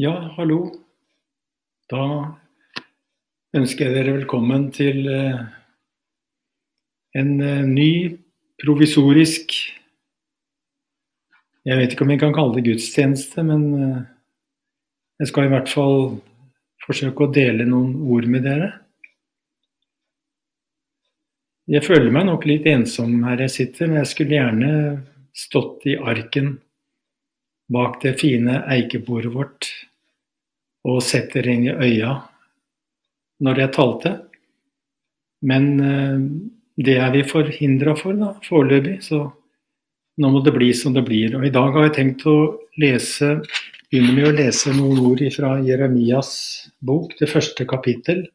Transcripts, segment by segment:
Ja, hallo. Da ønsker jeg dere velkommen til eh, en eh, ny provisorisk Jeg vet ikke om jeg kan kalle det gudstjeneste, men eh, jeg skal i hvert fall forsøke å dele noen ord med dere. Jeg føler meg nok litt ensom her jeg sitter, men jeg skulle gjerne stått i arken bak det fine eikebordet vårt og setter inn i øya når jeg talte. Men eh, det er vi forhindra for da, foreløpig, så nå må det bli som det blir. Og I dag har jeg tenkt å lese, begynne med å lese noen ord fra Jeremias bok, det første kapittel.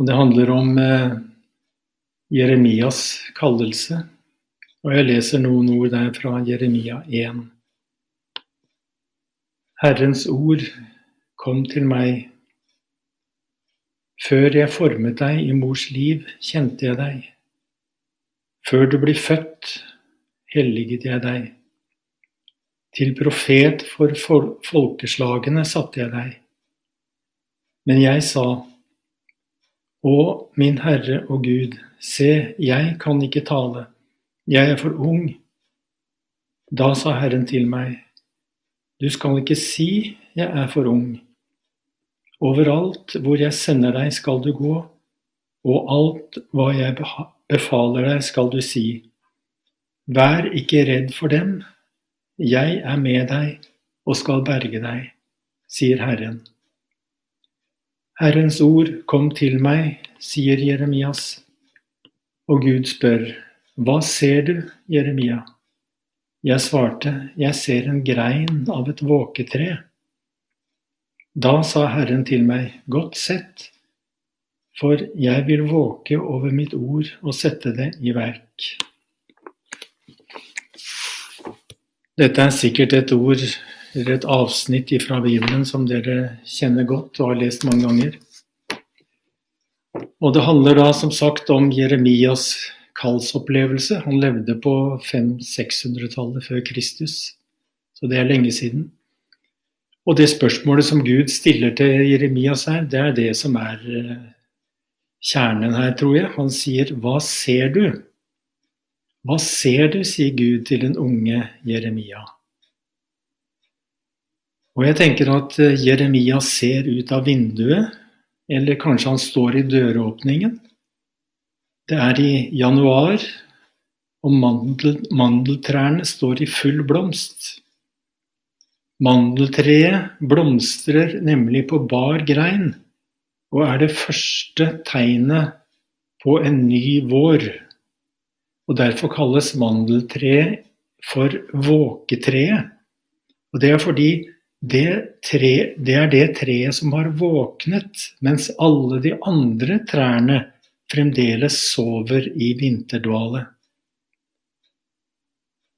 Og Det handler om eh, Jeremias kallelse. Og jeg leser noen ord der fra Jeremia 1. Herrens ord kom til meg. Før jeg formet deg i mors liv, kjente jeg deg. Før du ble født, helliget jeg deg. Til profet for folkeslagene satte jeg deg. Men jeg sa, Å, min Herre og Gud, se, jeg kan ikke tale jeg er for ung. Da sa Herren til meg, du skal ikke si jeg er for ung. Overalt hvor jeg sender deg skal du gå, og alt hva jeg befaler deg skal du si. Vær ikke redd for dem, jeg er med deg og skal berge deg, sier Herren. Herrens ord kom til meg, sier Jeremias, og Gud spør, hva ser du, Jeremia? Jeg svarte, jeg ser en grein av et våketre. Da sa Herren til meg, godt sett, for jeg vil våke over mitt ord og sette det i verk. Dette er sikkert et ord eller et avsnitt fra Bibelen som dere kjenner godt og har lest mange ganger. Og det handler da som sagt om Jeremias kallsopplevelse. Han levde på 500-600-tallet før Kristus, så det er lenge siden. Og det spørsmålet som Gud stiller til Jeremias her, det er det som er eh, kjernen her, tror jeg. Han sier 'Hva ser du?' Hva ser du, sier Gud til den unge Jeremia. Og jeg tenker at eh, Jeremia ser ut av vinduet, eller kanskje han står i døråpningen. Det er i januar, og mandel, mandeltrærne står i full blomst. Mandeltreet blomstrer nemlig på bar grein og er det første tegnet på en ny vår. Og Derfor kalles mandeltreet for våketreet. Og Det er fordi det, tre, det er det treet som har våknet, mens alle de andre trærne fremdeles sover i vinterdvale.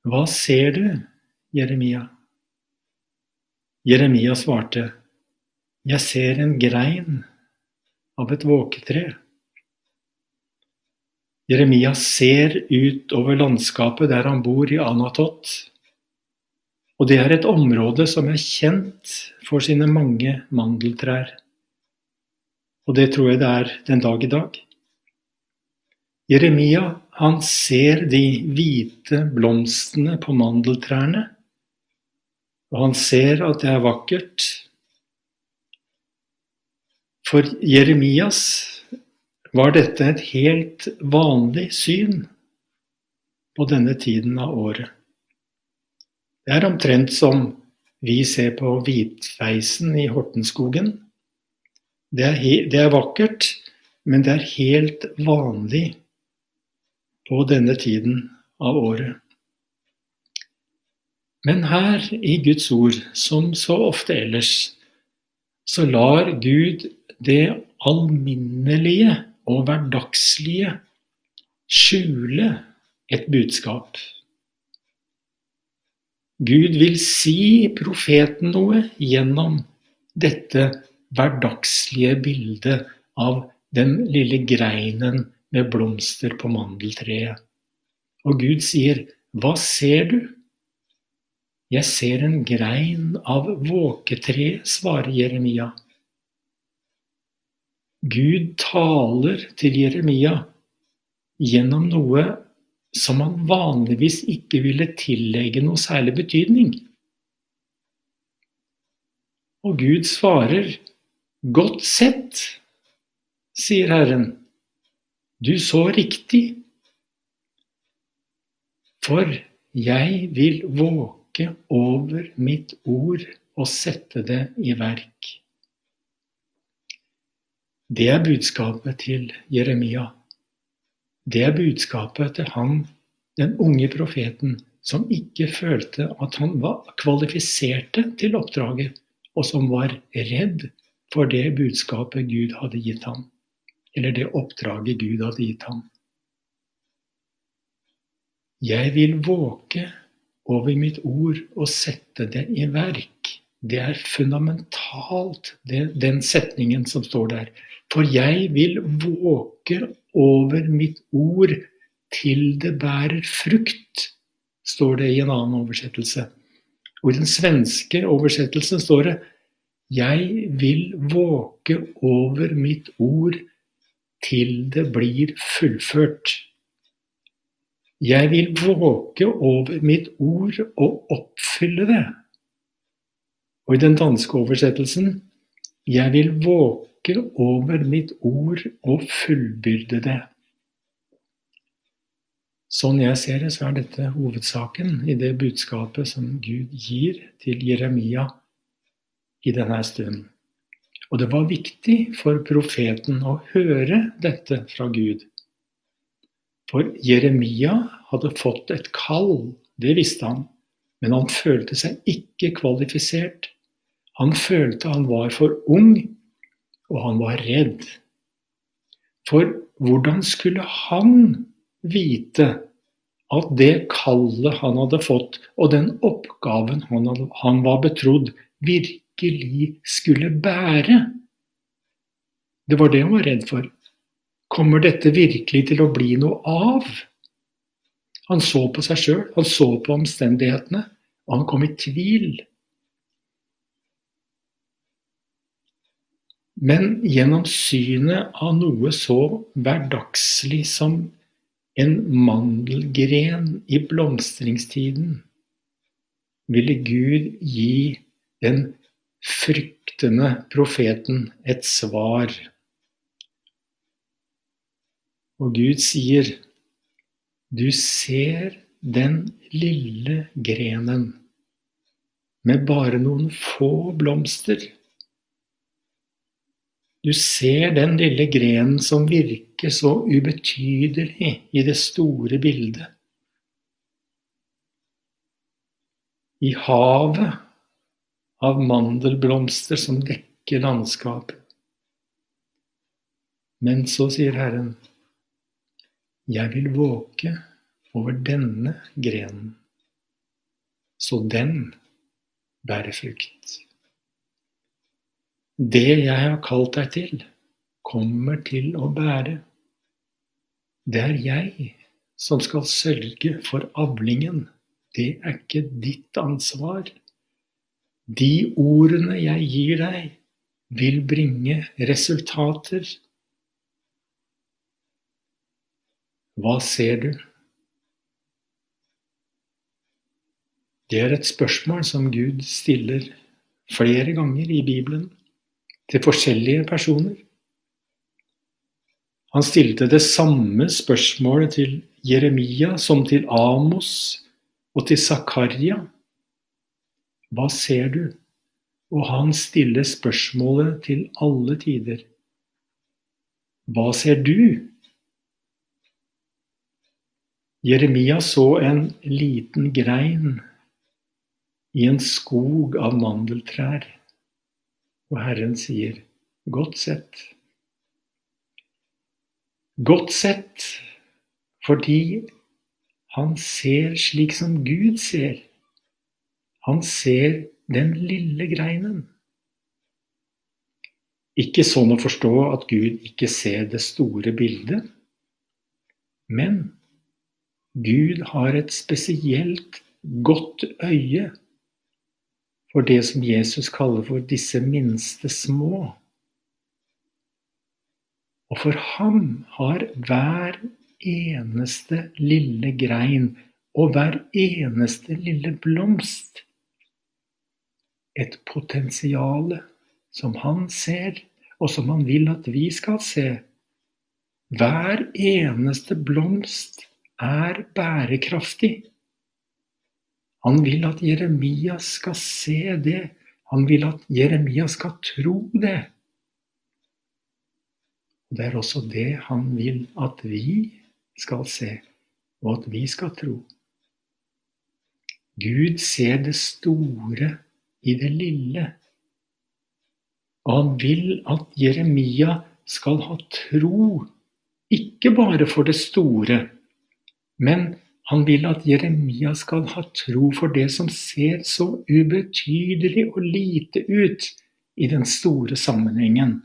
Hva ser du, Jeremia? Jeremia svarte, Jeg ser en grein av et våketre. Jeremia ser ut over landskapet der han bor i Anatot. Og det er et område som er kjent for sine mange mandeltrær. Og det tror jeg det er den dag i dag. Jeremia han ser de hvite blomstene på mandeltrærne, og han ser at det er vakkert. For Jeremias var dette et helt vanlig syn på denne tiden av året. Det er omtrent som vi ser på hvitfeisen i Hortenskogen. Det er, det er vakkert, men det er helt vanlig på denne tiden av året. Men her i Guds ord, som så ofte ellers, så lar Gud det alminnelige og hverdagslige skjule et budskap. Gud vil si profeten noe gjennom dette hverdagslige bildet av den lille greinen med blomster på mandeltreet. Og Gud sier, Hva ser du? Jeg ser en grein av våketreet, svarer Jeremia. Gud taler til Jeremia gjennom noe som han vanligvis ikke ville tillegge noe særlig betydning. Og Gud svarer, Godt sett, sier Herren, du så riktig, for jeg vil våke over mitt ord og sette det i verk. Det er budskapet til Jeremia. Det er budskapet til han, den unge profeten, som ikke følte at han var kvalifiserte til oppdraget, og som var redd for det budskapet Gud hadde gitt ham, eller det oppdraget Gud hadde gitt ham. Jeg vil våke over mitt ord og sette det i verk. Det er fundamentalt, det, den setningen som står der. For jeg vil våke over mitt ord til det bærer frukt, står det i en annen oversettelse. Og i den svenske oversettelsen står det Jeg vil våke over mitt ord til det blir fullført. Jeg vil våke over mitt ord og oppfylle det. Og i den danske oversettelsen Jeg vil våke over mitt ord og fullbyrde det. Sånn jeg ser det, så er dette hovedsaken i det budskapet som Gud gir til Jeremia i denne stunden. Og det var viktig for profeten å høre dette fra Gud. For Jeremia hadde fått et kall, det visste han, men han følte seg ikke kvalifisert. Han følte han var for ung, og han var redd. For hvordan skulle han vite at det kallet han hadde fått, og den oppgaven han, han var betrodd, virkelig skulle bære? Det var det han var redd for. Kommer dette virkelig til å bli noe av? Han så på seg sjøl, han så på omstendighetene, og han kom i tvil. Men gjennom synet av noe så hverdagslig som en mandelgren i blomstringstiden, ville Gud gi den fryktende profeten et svar. Og Gud sier, du ser den lille grenen med bare noen få blomster. Du ser den lille grenen som virker så ubetydelig i det store bildet. I havet av mandelblomster som dekker landskapet. Men så sier Herren, jeg vil våke over denne grenen, så den bærer frukt. Det jeg har kalt deg til, kommer til å bære. Det er jeg som skal sørge for avlingen, det er ikke ditt ansvar. De ordene jeg gir deg, vil bringe resultater. Hva ser du? Det er et spørsmål som Gud stiller flere ganger i Bibelen til forskjellige personer. Han stilte det samme spørsmålet til Jeremia som til Amos og til Zakaria. Hva ser du? Og han stiller spørsmålet til alle tider. Hva ser du? Jeremia så en liten grein i en skog av mandeltrær, og Herren sier, Godt sett. Godt sett fordi han ser slik som Gud ser. Han ser den lille greinen. Ikke sånn å forstå at Gud ikke ser det store bildet, men Gud har et spesielt godt øye for det som Jesus kaller for disse minste små. Og for ham har hver eneste lille grein og hver eneste lille blomst et potensial som han ser, og som han vil at vi skal se. Hver eneste blomst er bærekraftig. Han vil at Jeremia skal se det. Han vil at Jeremia skal tro det. Det er også det han vil at vi skal se, og at vi skal tro. Gud ser det store i det lille. Og han vil at Jeremia skal ha tro, ikke bare for det store, men han vil at Jeremia skal ha tro for det som ser så ubetydelig og lite ut i den store sammenhengen.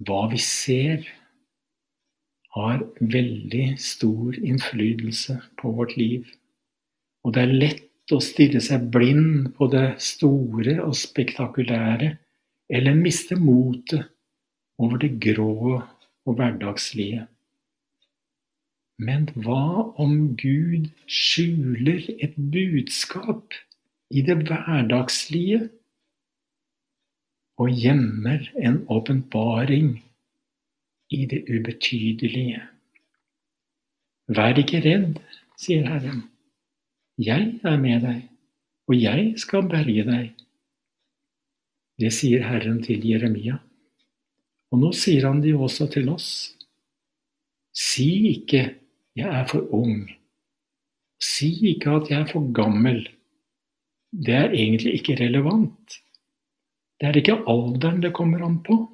Hva vi ser, har veldig stor innflytelse på vårt liv. Og det er lett å stirre seg blind på det store og spektakulære, eller miste motet over det grå og hverdagslige. Men hva om Gud skjuler et budskap i det hverdagslige og gjemmer en åpenbaring i det ubetydelige? Vær ikke redd, sier Herren. Jeg er med deg, og jeg skal berge deg. Det sier Herren til Jeremia. Og nå sier han det jo også til oss. Si ikke 'jeg er for ung'. Si ikke at 'jeg er for gammel'. Det er egentlig ikke relevant. Det er ikke alderen det kommer an på.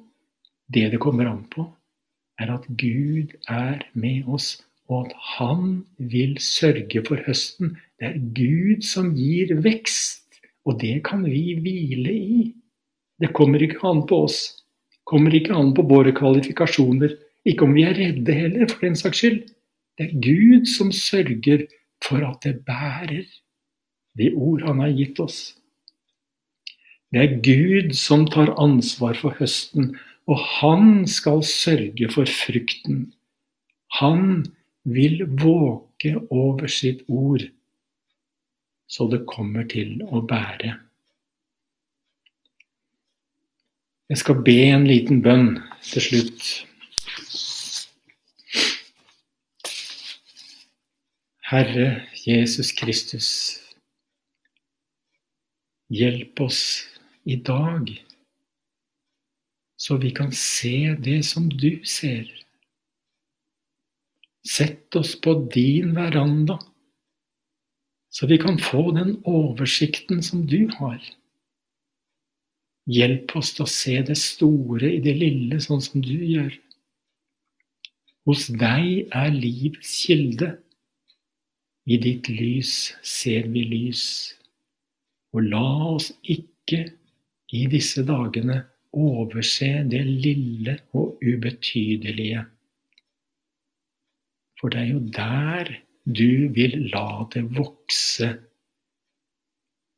Det det kommer an på, er at Gud er med oss og at han vil sørge for høsten. Det er Gud som gir vekst, og det kan vi hvile i. Det kommer ikke an på oss. Kommer ikke an på våre kvalifikasjoner. Ikke om vi er redde heller, for den saks skyld. Det er Gud som sørger for at det bærer, de ord han har gitt oss. Det er Gud som tar ansvar for høsten, og han skal sørge for frukten. Han vil våke over sitt ord, så det kommer til å bære. Jeg skal be en liten bønn til slutt. Herre Jesus Kristus, hjelp oss i dag, så vi kan se det som du ser. Sett oss på din veranda, så vi kan få den oversikten som du har. Hjelp oss til å se det store i det lille, sånn som du gjør. Hos deg er livets kilde. I ditt lys ser vi lys. Og la oss ikke i disse dagene overse det lille og ubetydelige. For det er jo der du vil la det vokse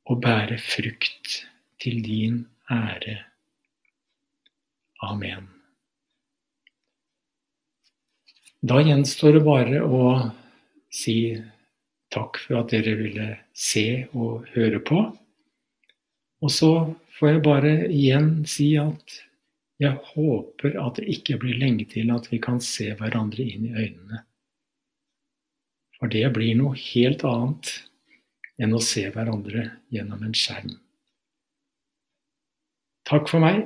og bære frukt til din ære. Amen. Da gjenstår det bare å si takk for at dere ville se og høre på. Og så får jeg bare igjen si at jeg håper at det ikke blir lenge til at vi kan se hverandre inn i øynene. For det blir noe helt annet enn å se hverandre gjennom en skjerm. Takk for meg.